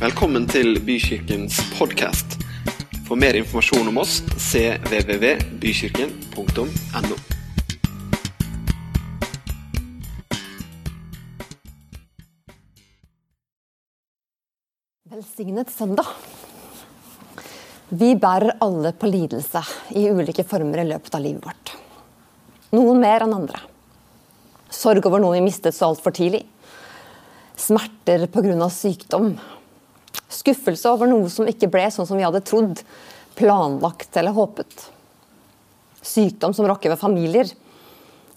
Velkommen til Bykirkens podkast. For mer informasjon om oss cvvvbykirken.no. Velsignet søndag. Vi bærer alle på lidelse i ulike former i løpet av livet vårt. Noen mer enn andre. Sorg over noe vi mistet så altfor tidlig. Smerter pga. sykdom. Skuffelse over noe som ikke ble sånn som vi hadde trodd, planlagt eller håpet. Sykdom som rokker ved familier.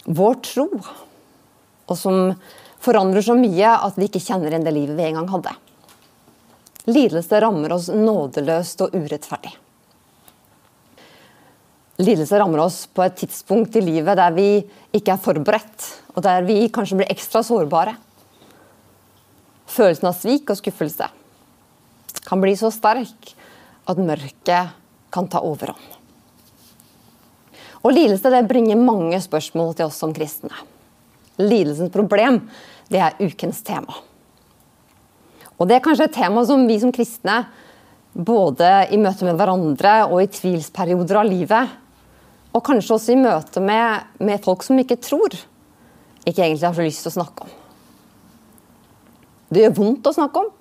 Vår tro. Og som forandrer så mye at vi ikke kjenner igjen det livet vi en gang hadde. Lidelse rammer oss nådeløst og urettferdig. Lidelse rammer oss på et tidspunkt i livet der vi ikke er forberedt, og der vi kanskje blir ekstra sårbare. Følelsen av svik og skuffelse kan bli så sterk at mørket kan ta overhånd. Og Lidelse det bringer mange spørsmål til oss som kristne. Lidelsens problem det er ukens tema. Og Det er kanskje et tema som vi som kristne, både i møte med hverandre og i tvilsperioder av livet, og kanskje også i møte med, med folk som ikke tror, ikke egentlig har så lyst til å snakke om. Det gjør vondt å snakke om,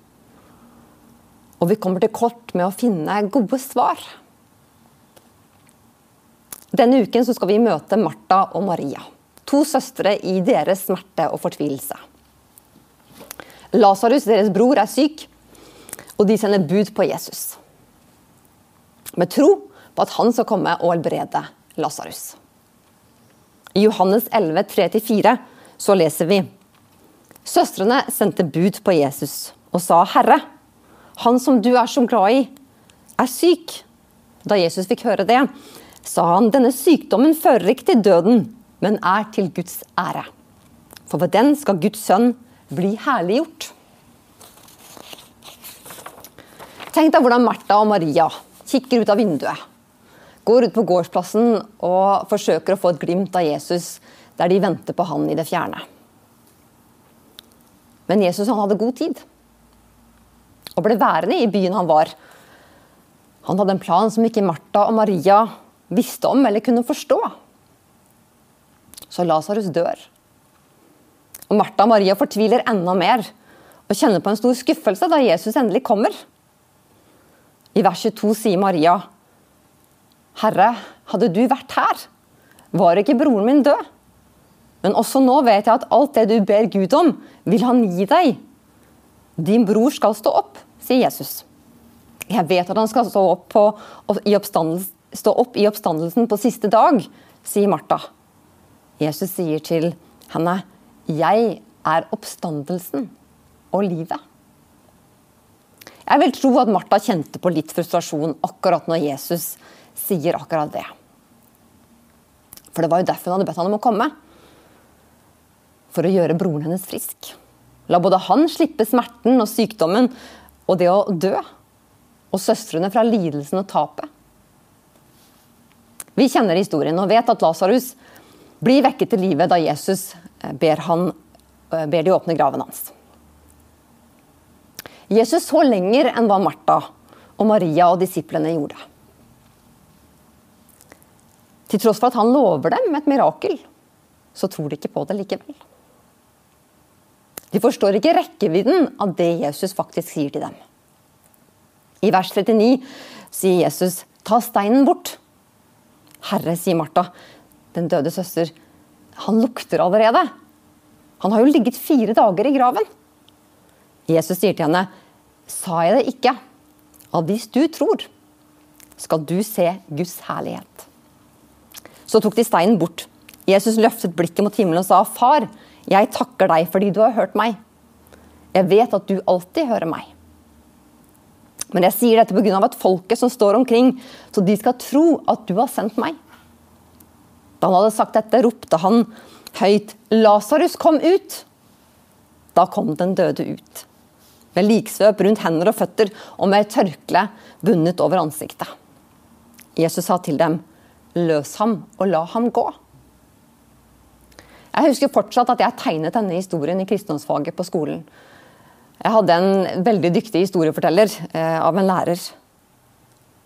og vi kommer til kort med å finne gode svar. Denne uken skal vi møte Martha og Maria, to søstre i deres smerte og fortvilelse. Lasarus, deres bror, er syk, og de sender bud på Jesus. Med tro på at han skal komme og helbrede Lasarus. I Johannes 11, 3-4 så leser vi Søstrene sendte bud på Jesus og sa, 'Herre, han som du er så glad i, er syk.' Da Jesus fikk høre det, sa han, 'Denne sykdommen fører ikke til døden, men er til Guds ære.' For ved den skal Guds sønn bli herliggjort. Tenk deg hvordan Martha og Maria kikker ut av vinduet. Går ut på gårdsplassen og forsøker å få et glimt av Jesus der de venter på han i det fjerne. Men Jesus han hadde god tid og ble værende i byen han var. Han hadde en plan som ikke Martha og Maria visste om eller kunne forstå. Så Lasarus dør. Og Martha og Maria fortviler enda mer og kjenner på en stor skuffelse da Jesus endelig kommer. I vers 22 sier Maria, 'Herre, hadde du vært her, var ikke broren min død?' 'Men også nå vet jeg at alt det du ber Gud om, vil han gi deg.' 'Din bror skal stå opp', sier Jesus. 'Jeg vet at han skal stå opp, på, i, stå opp i oppstandelsen på siste dag', sier Martha. Jesus sier til henne, 'Jeg er oppstandelsen og livet'. Jeg vil tro at Martha kjente på litt frustrasjon akkurat når Jesus sier akkurat det. For det var jo derfor hun hadde bedt han om å komme. For å gjøre broren hennes frisk. La både han slippe smerten og sykdommen og det å dø. Og søstrene fra lidelsen og tapet. Vi kjenner historien og vet at Lasarus blir vekket til live da Jesus ber, han, ber de åpne graven hans. Jesus så lenger enn hva Martha og Maria og disiplene gjorde. Til tross for at han lover dem et mirakel, så tror de ikke på det likevel. De forstår ikke rekkevidden av det Jesus faktisk sier til dem. I vers 39 sier Jesus, 'Ta steinen bort'. Herre, sier Martha, den døde søster, han lukter allerede. Han har jo ligget fire dager i graven. Jesus sier til henne, Sa jeg det ikke? At hvis du tror, skal du se Guds herlighet. Så tok de steinen bort. Jesus løftet blikket mot himmelen og sa, Far, jeg takker deg fordi du har hørt meg. Jeg vet at du alltid hører meg. Men jeg sier dette pga. at folket som står omkring, så de skal tro at du har sendt meg. Da han hadde sagt dette, ropte han høyt, Lasarus, kom ut! Da kom den døde ut med liksvøp rundt hender og føtter og med et tørkle bundet over ansiktet. Jesus sa til dem, løs ham og la ham gå. Jeg husker fortsatt at jeg tegnet denne historien i kristendomsfaget på skolen. Jeg hadde en veldig dyktig historieforteller eh, av en lærer.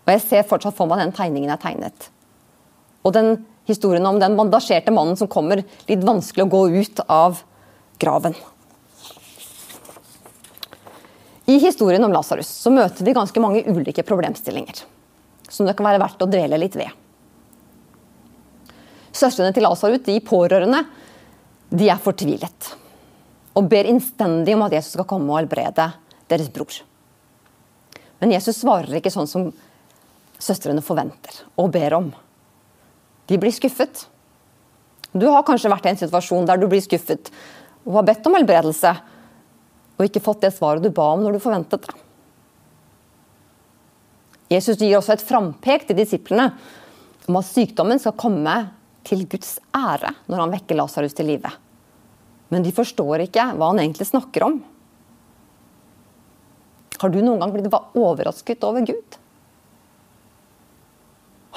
Og jeg ser fortsatt for meg den tegningen jeg tegnet. Og den historien om den bandasjerte mannen som kommer litt vanskelig å gå ut av graven. I historien om Lasarus møter vi ganske mange ulike problemstillinger. Som det kan være verdt å dvele litt ved. Søstrene til Lasarus, de pårørende, de er fortvilet. Og ber innstendig om at Jesus skal komme og helbrede deres bror. Men Jesus svarer ikke sånn som søstrene forventer og ber om. De blir skuffet. Du har kanskje vært i en situasjon der du blir skuffet og har bedt om helbredelse, og ikke fått det svaret du ba om når du forventet det. Jesus gir også et frampek til disiplene om at sykdommen skal komme til Guds ære når han vekker Lasarus til live. Men de forstår ikke hva han egentlig snakker om. Har du noen gang blitt overrasket over Gud?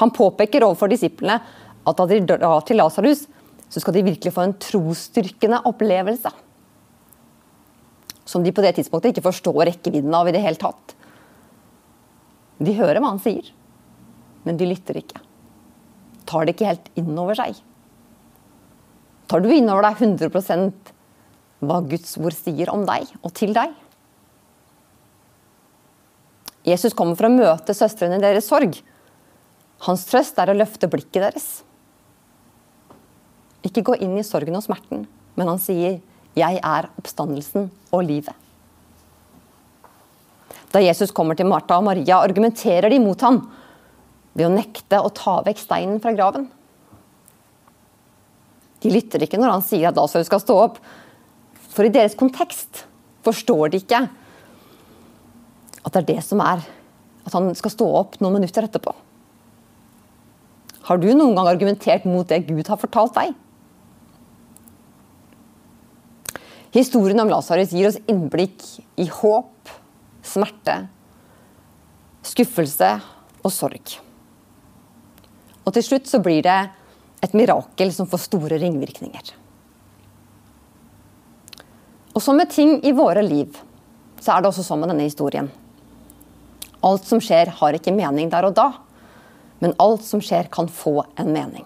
Han påpeker overfor disiplene at da de drar til Lasarus, så skal de virkelig få en trosstyrkende opplevelse. Som de på det tidspunktet ikke forstår rekkevidden av i det hele tatt. De hører hva han sier, men de lytter ikke. Tar det ikke helt inn over seg. Tar du inn over deg 100% hva Guds ord sier om deg og til deg? Jesus kommer for å møte søstrene i deres sorg. Hans trøst er å løfte blikket deres. Ikke gå inn i sorgen og smerten, men han sier, 'Jeg er oppstandelsen og livet'. Da Jesus kommer til Martha og Maria, argumenterer de mot ham ved å nekte å ta vekk steinen fra graven. De lytter ikke når han sier at Lasarus skal stå opp, for i deres kontekst forstår de ikke at det er det som er at han skal stå opp noen minutter etterpå. Har du noen gang argumentert mot det Gud har fortalt deg? Historien om Lasarus gir oss innblikk i håp, smerte, skuffelse og sorg. Og til slutt så blir det et mirakel som får store ringvirkninger. Og som med ting i våre liv, så er det også sånn med denne historien. Alt som skjer, har ikke mening der og da, men alt som skjer, kan få en mening.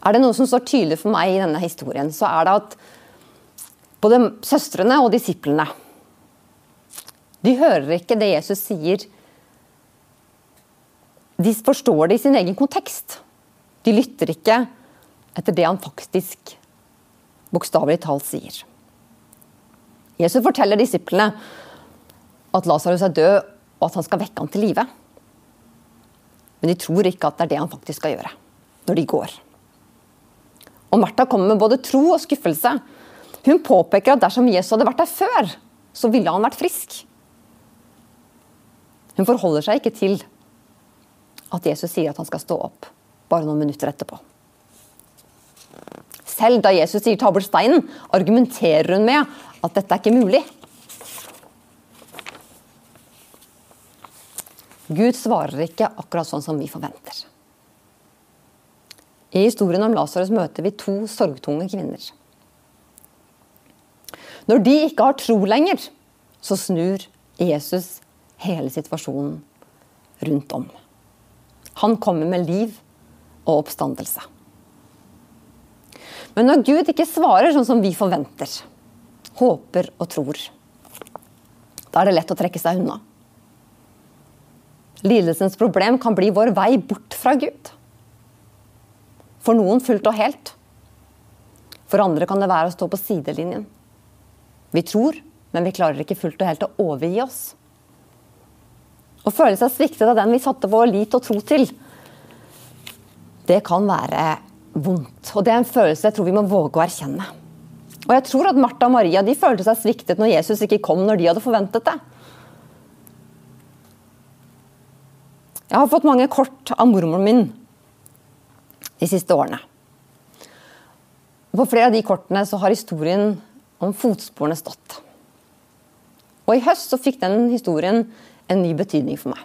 Er det noe som står tydelig for meg i denne historien, så er det at både søstrene og disiplene. De hører ikke det Jesus sier. De forstår det i sin egen kontekst. De lytter ikke etter det han faktisk bokstavelig talt sier. Jesus forteller disiplene at Lasarus er død, og at han skal vekke ham til live. Men de tror ikke at det er det han faktisk skal gjøre, når de går. Og Martha kommer med både tro og skuffelse. Hun påpeker at dersom Jesus hadde vært der før, så ville han vært frisk. Hun forholder seg ikke til at Jesus sier at han skal stå opp bare noen minutter etterpå. Selv da Jesus sier 'ta bort steinen', argumenterer hun med at dette er ikke mulig. Gud svarer ikke akkurat sånn som vi forventer. I historien om Lasarus møter vi to sorgtunge kvinner. Når de ikke har tro lenger, så snur Jesus hele situasjonen rundt om. Han kommer med liv og oppstandelse. Men når Gud ikke svarer sånn som vi forventer, håper og tror, da er det lett å trekke seg unna. Lidelsens problem kan bli vår vei bort fra Gud. For noen fullt og helt. For andre kan det være å stå på sidelinjen. Vi tror, men vi klarer ikke fullt og helt å overgi oss. Å føle seg sviktet av den vi satte vår lit og tro til, det kan være vondt. Og det er en følelse jeg tror vi må våge å erkjenne. Og jeg tror at Martha og Maria de følte seg sviktet når Jesus ikke kom når de hadde forventet det. Jeg har fått mange kort av mormoren min de siste årene. Og på flere av de kortene så har historien om fotsporene stått. Og I høst så fikk den historien en ny betydning for meg.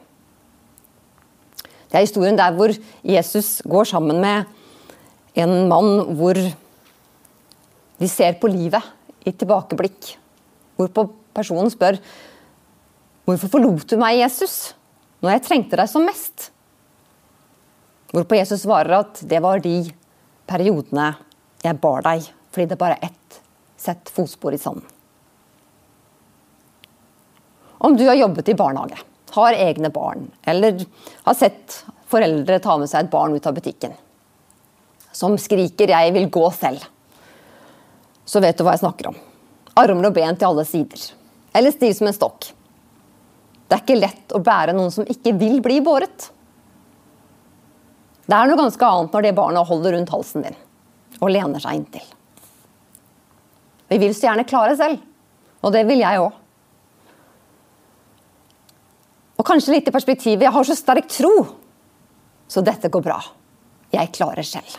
Det er historien der hvor Jesus går sammen med en mann hvor de ser på livet i tilbakeblikk. Hvorpå personen spør Hvorfor forlot du meg, Jesus, når jeg trengte deg som mest? Hvorpå Jesus svarer at det var de periodene jeg bar deg, fordi det bare er ett sett fotspor i sanden. Om du har jobbet i barnehage, har egne barn, eller har sett foreldre ta med seg et barn ut av butikken, som skriker 'jeg vil gå selv', så vet du hva jeg snakker om. Armer og ben til alle sider. Eller stiv som en stokk. Det er ikke lett å bære noen som ikke vil bli båret. Det er noe ganske annet når det barnet holder rundt halsen din og lener seg inntil. Vi vil så gjerne klare selv, og det vil jeg òg. Og kanskje litt i perspektivet jeg har så sterk tro, så dette går bra. Jeg klarer selv.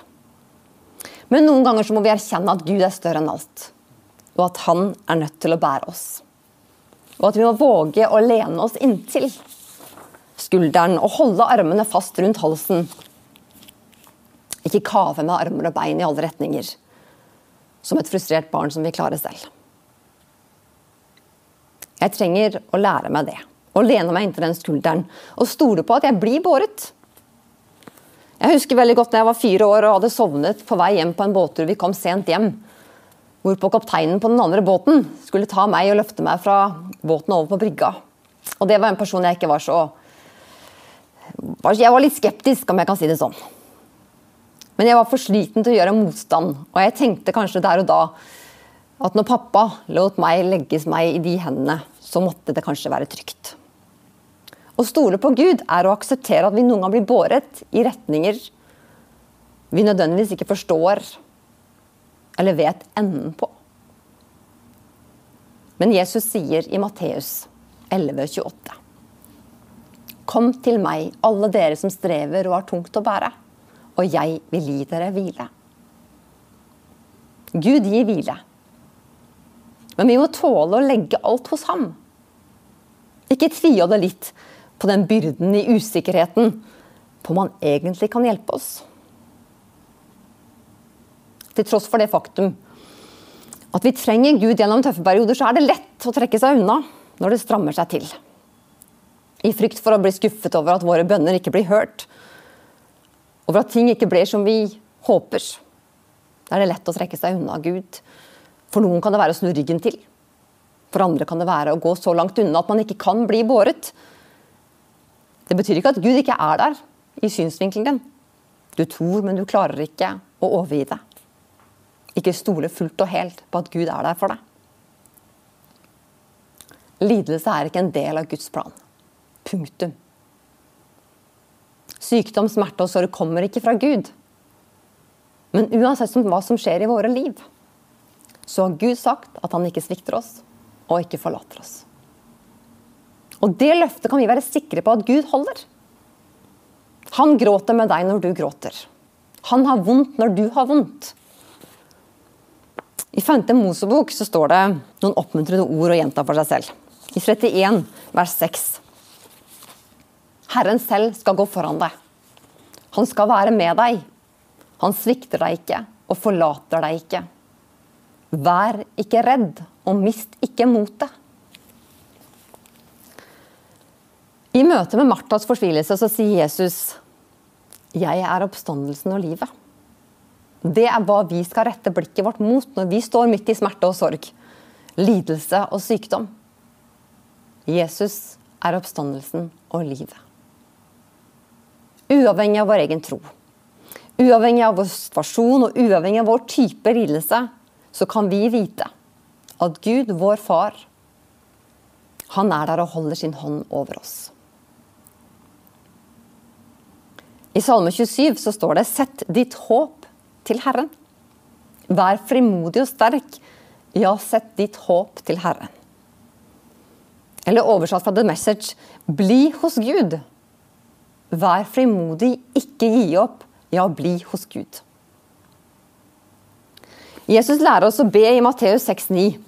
Men noen ganger så må vi erkjenne at Gud er større enn alt, og at Han er nødt til å bære oss. Og at vi må våge å lene oss inntil skulderen og holde armene fast rundt halsen. Ikke kave med armer og bein i alle retninger, som et frustrert barn som vil klare selv. Jeg trenger å lære meg det og lene meg inntil den skulderen og stole på at jeg blir båret. Jeg husker veldig godt da jeg var fire år og hadde sovnet på vei hjem på en båttur. Vi kom sent hjem. Hvorpå kapteinen på den andre båten skulle ta meg og løfte meg fra båten over på brygga. Og det var en person jeg ikke var så Jeg var litt skeptisk, om jeg kan si det sånn. Men jeg var for sliten til å gjøre motstand, og jeg tenkte kanskje der og da at når pappa lot meg legges meg i de hendene, så måtte det kanskje være trygt. Å stole på Gud er å akseptere at vi noen gang blir båret i retninger vi nødvendigvis ikke forstår eller vet enden på. Men Jesus sier i Matteus 11,28.: Kom til meg, alle dere som strever og har tungt å bære, og jeg vil gi dere hvile. Gud gir hvile. Men vi må tåle å legge alt hos ham. Ikke tviholde litt på den byrden i usikkerheten på om han egentlig kan hjelpe oss. Til tross for det faktum at vi trenger Gud gjennom tøffe perioder, så er det lett å trekke seg unna når det strammer seg til. I frykt for å bli skuffet over at våre bønner ikke blir hørt. Over at ting ikke blir som vi håper. Da er det lett å trekke seg unna Gud. For noen kan det være å snu ryggen til. For andre kan det være å gå så langt unna at man ikke kan bli båret. Det betyr ikke at Gud ikke er der i synsvinkelen din. Du tror, men du klarer ikke å overgi deg. Ikke stole fullt og helt på at Gud er der for deg. Lidelse er ikke en del av Guds plan. Punktum. Sykdom, smerte og sorg kommer ikke fra Gud. Men uansett hva som skjer i våre liv, så har Gud sagt at han ikke svikter oss og ikke forlater oss. Og det løftet kan vi være sikre på at Gud holder. Han gråter med deg når du gråter. Han har vondt når du har vondt. I 5. Mosebok så står det noen oppmuntrende ord å gjenta for seg selv. I 31 vers 6. Herren selv skal gå foran deg. Han skal være med deg. Han svikter deg ikke og forlater deg ikke. Vær ikke redd og mist ikke motet. I møte med Martas fortvilelse så sier Jesus jeg er oppstandelsen og livet. Det er hva vi skal rette blikket vårt mot når vi står midt i smerte og sorg, lidelse og sykdom. Jesus er oppstandelsen og livet. Uavhengig av vår egen tro, uavhengig av vår situasjon og uavhengig av vår type lidelse, så kan vi vite at Gud, vår far, han er der og holder sin hånd over oss. I Salme 27 så står det 'Sett ditt håp til Herren'. Vær frimodig og sterk. Ja, sett ditt håp til Herren. Eller oversatt fra The Message bli hos Gud. Vær frimodig, ikke gi opp. Ja, bli hos Gud. Jesus lærer oss å be i Matteus 6,9.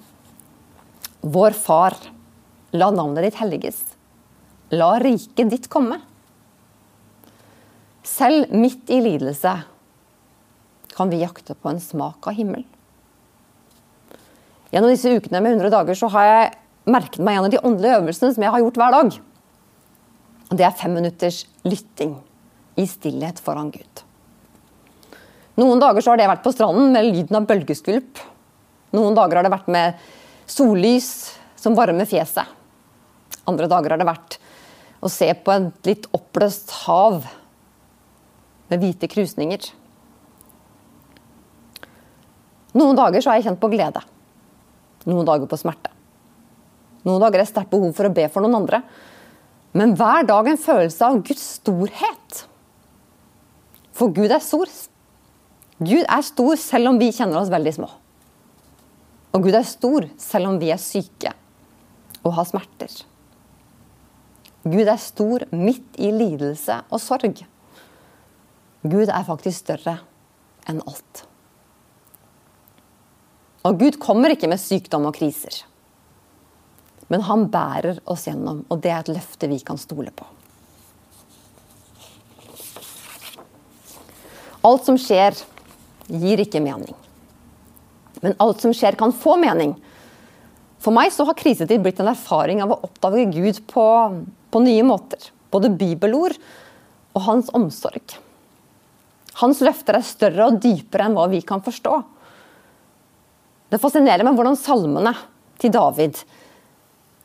Vår Far, la navnet ditt helliges. La riket ditt komme. Selv midt i lidelse kan vi jakte på en smak av himmel. Gjennom disse ukene med 100 dager så har jeg merket meg en av de åndelige øvelsene som jeg har gjort hver dag. Det er fem minutters lytting i stillhet foran Gud. Noen dager så har det vært på stranden med lyden av bølgeskvulp. Noen dager har det vært med sollys som varmer fjeset. Andre dager har det vært å se på et litt oppløst hav med hvite krusninger. Noen dager så har jeg kjent på glede. Noen dager på smerte. Noen dager er sterkt behov for å be for noen andre. Men hver dag en følelse av Guds storhet. For Gud er stor. Gud er stor selv om vi kjenner oss veldig små. Og Gud er stor selv om vi er syke og har smerter. Gud er stor midt i lidelse og sorg. Gud er faktisk større enn alt. Og Gud kommer ikke med sykdom og kriser. Men han bærer oss gjennom, og det er et løfte vi kan stole på. Alt som skjer, gir ikke mening. Men alt som skjer, kan få mening. For meg så har krisetid blitt en erfaring av å oppdage Gud på, på nye måter. Både bibelord og hans omsorg. Hans løfter er større og dypere enn hva vi kan forstå. Det fascinerer meg hvordan salmene til David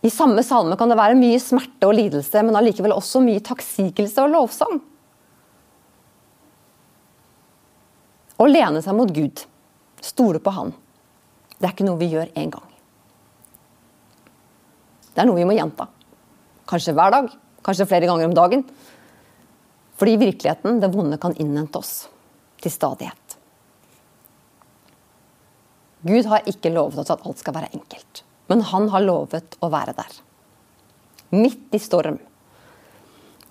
I samme salme kan det være mye smerte og lidelse, men allikevel også mye takksigelse og lovsang. Å lene seg mot Gud, stole på Han, det er ikke noe vi gjør én gang. Det er noe vi må gjenta. Kanskje hver dag, kanskje flere ganger om dagen. Fordi virkeligheten, det vonde, kan innhente oss til stadighet. Gud har ikke lovet oss at alt skal være enkelt, men han har lovet å være der. Midt i storm,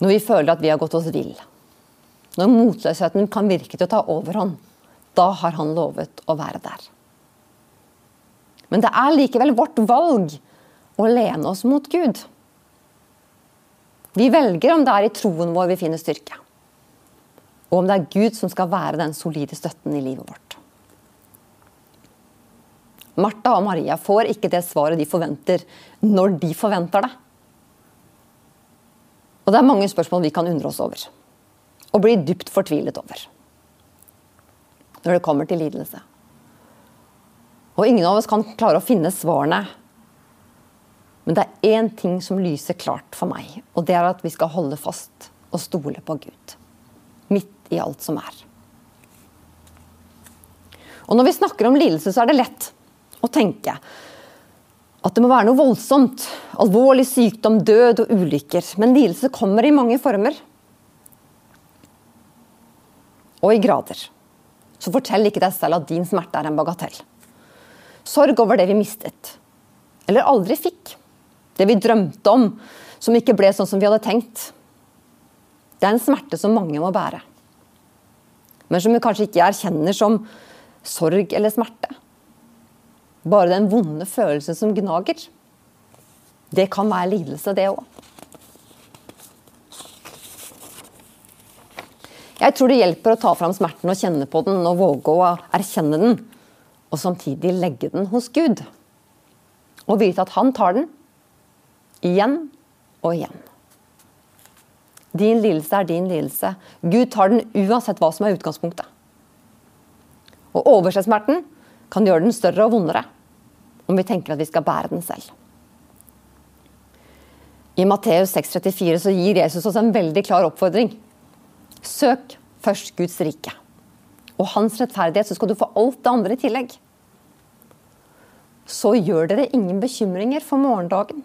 når vi føler at vi har gått oss vill, når motløsheten kan virke til å ta overhånd, da har han lovet å være der. Men det er likevel vårt valg å lene oss mot Gud. Vi velger om det er i troen vår vi finner styrke, og om det er Gud som skal være den solide støtten i livet vårt. Martha og Maria får ikke det svaret de forventer, når de forventer det. Og det er mange spørsmål vi kan undre oss over, og bli dypt fortvilet over. Når det kommer til lidelse. Og ingen av oss kan klare å finne svarene. Men det er én ting som lyser klart for meg, og det er at vi skal holde fast og stole på Gud. Midt i alt som er. Og når vi snakker om lidelse, så er det lett å tenke at det må være noe voldsomt. Alvorlig sykdom, død og ulykker. Men lidelse kommer i mange former. Og i grader. Så fortell ikke deg selv at din smerte er en bagatell. Sorg over det vi mistet. Eller aldri fikk. Det vi drømte om, som ikke ble sånn som vi hadde tenkt. Det er en smerte som mange må bære. Men som vi kanskje ikke erkjenner som sorg eller smerte. Bare den vonde følelsen som gnager. Det kan være lidelse, det òg. Jeg tror det hjelper å ta fram smerten og kjenne på den og våge å erkjenne den. Og samtidig legge den hos Gud. Og vite at han tar den. Igjen og igjen. Din lidelse er din lidelse. Gud tar den uansett hva som er utgangspunktet. Og overse smerten kan gjøre den større og vondere om vi tenker at vi skal bære den selv. I Matteus 6,34 så gir Jesus oss en veldig klar oppfordring. Søk først Guds rike. Og hans rettferdighet, så skal du få alt det andre i tillegg. Så gjør dere ingen bekymringer for morgendagen.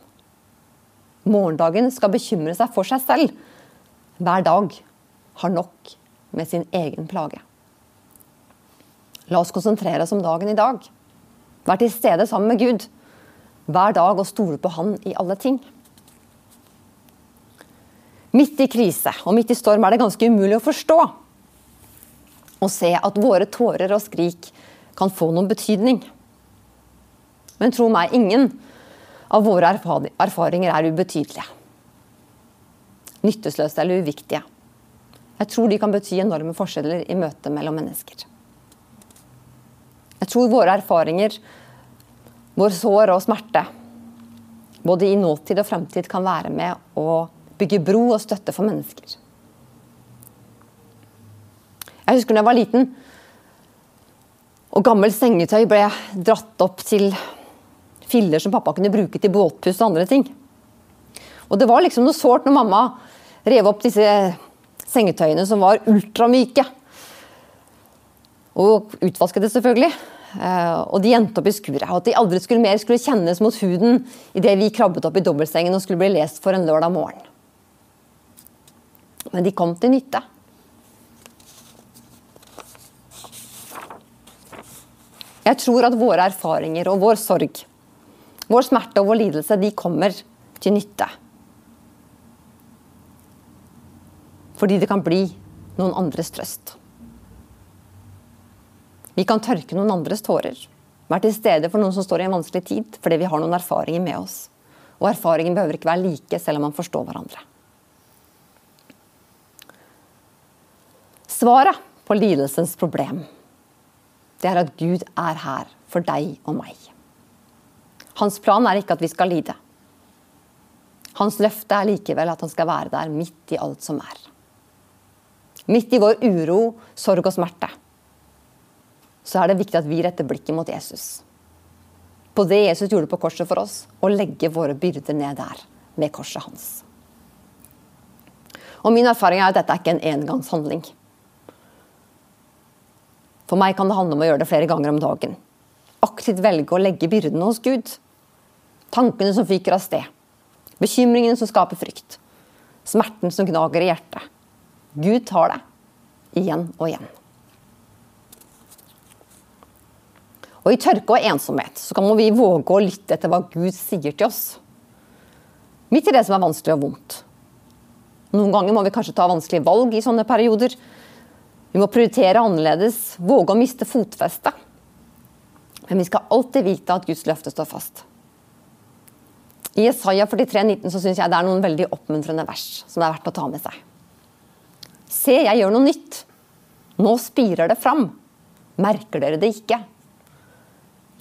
Morgendagen skal bekymre seg for seg selv. Hver dag har nok med sin egen plage. La oss konsentrere oss om dagen i dag. Vær til stede sammen med Gud hver dag og stole på Han i alle ting. Midt i krise og midt i storm er det ganske umulig å forstå og se at våre tårer og skrik kan få noen betydning. Men tro meg, ingen av våre erfaringer er ubetydelige. Nyttesløse eller uviktige. Jeg tror de kan bety enorme forskjeller i møte mellom mennesker. Jeg tror våre erfaringer Vår sår og smerte, både i nåtid og fremtid, kan være med å bygge bro og støtte for mennesker. Jeg husker da jeg var liten og gammel sengetøy ble dratt opp til filler som pappa kunne bruke til båtpuss og andre ting. Og det var liksom noe sårt når mamma rev opp disse sengetøyene som var ultramyke. Og utvasket det, selvfølgelig. Eh, og de endte opp i skuret. Og at de aldri skulle mer skulle kjennes mot huden idet vi krabbet opp i dobbeltsengen og skulle bli lest for en lørdag morgen. Men de kom til nytte. Jeg tror at våre erfaringer og vår sorg, vår smerte og vår lidelse, de kommer til nytte. Fordi det kan bli noen andres trøst. Vi kan tørke noen andres tårer. Være til stede for noen som står i en vanskelig tid, fordi vi har noen erfaringer med oss. Og erfaringen behøver ikke være like, selv om man forstår hverandre. Svaret på lidelsens problem det er at Gud er her for deg og meg. Hans plan er ikke at vi skal lide. Hans løfte er likevel at han skal være der midt i alt som er. Midt i vår uro, sorg og smerte. Så er det viktig at vi retter blikket mot Jesus. På det Jesus gjorde på korset for oss, og legge våre byrder ned der med korset hans. Og Min erfaring er at dette er ikke en engangshandling. For meg kan det handle om å gjøre det flere ganger om dagen. Aktivt velge å legge byrdene hos Gud. Tankene som fyker av sted. Bekymringene som skaper frykt. Smerten som gnager i hjertet. Gud tar det. Igjen og igjen. Og I tørke og ensomhet så kan vi våge å lytte etter hva Gud sier til oss. Midt i det som er vanskelig og vondt. Noen ganger må vi kanskje ta vanskelige valg i sånne perioder. Vi må prioritere annerledes, våge å miste fotfestet. Men vi skal alltid vite at Guds løfte står fast. I Isaiah 43, 19 så syns jeg det er noen veldig oppmuntrende vers som det er verdt å ta med seg. Se, jeg gjør noe nytt. Nå spirer det fram. Merker dere det ikke?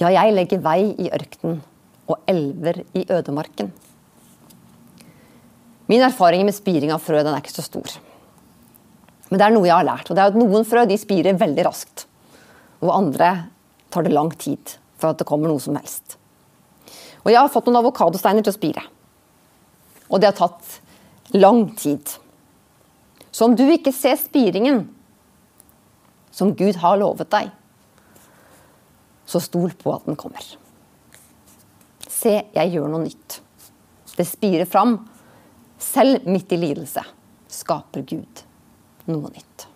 Ja, jeg legger vei i ørkenen og elver i ødemarken. Min erfaring med spiring av frø den er ikke så stor. Men det er noe jeg har lært. og det er at Noen frø de spirer veldig raskt. Og andre tar det lang tid for at det kommer noe som helst. Og jeg har fått noen avokadosteiner til å spire. Og det har tatt lang tid. Så om du ikke ser spiringen som Gud har lovet deg, så stol på at den kommer. Se, jeg gjør noe nytt. Det spirer fram. Selv midt i lidelse skaper Gud noe nytt.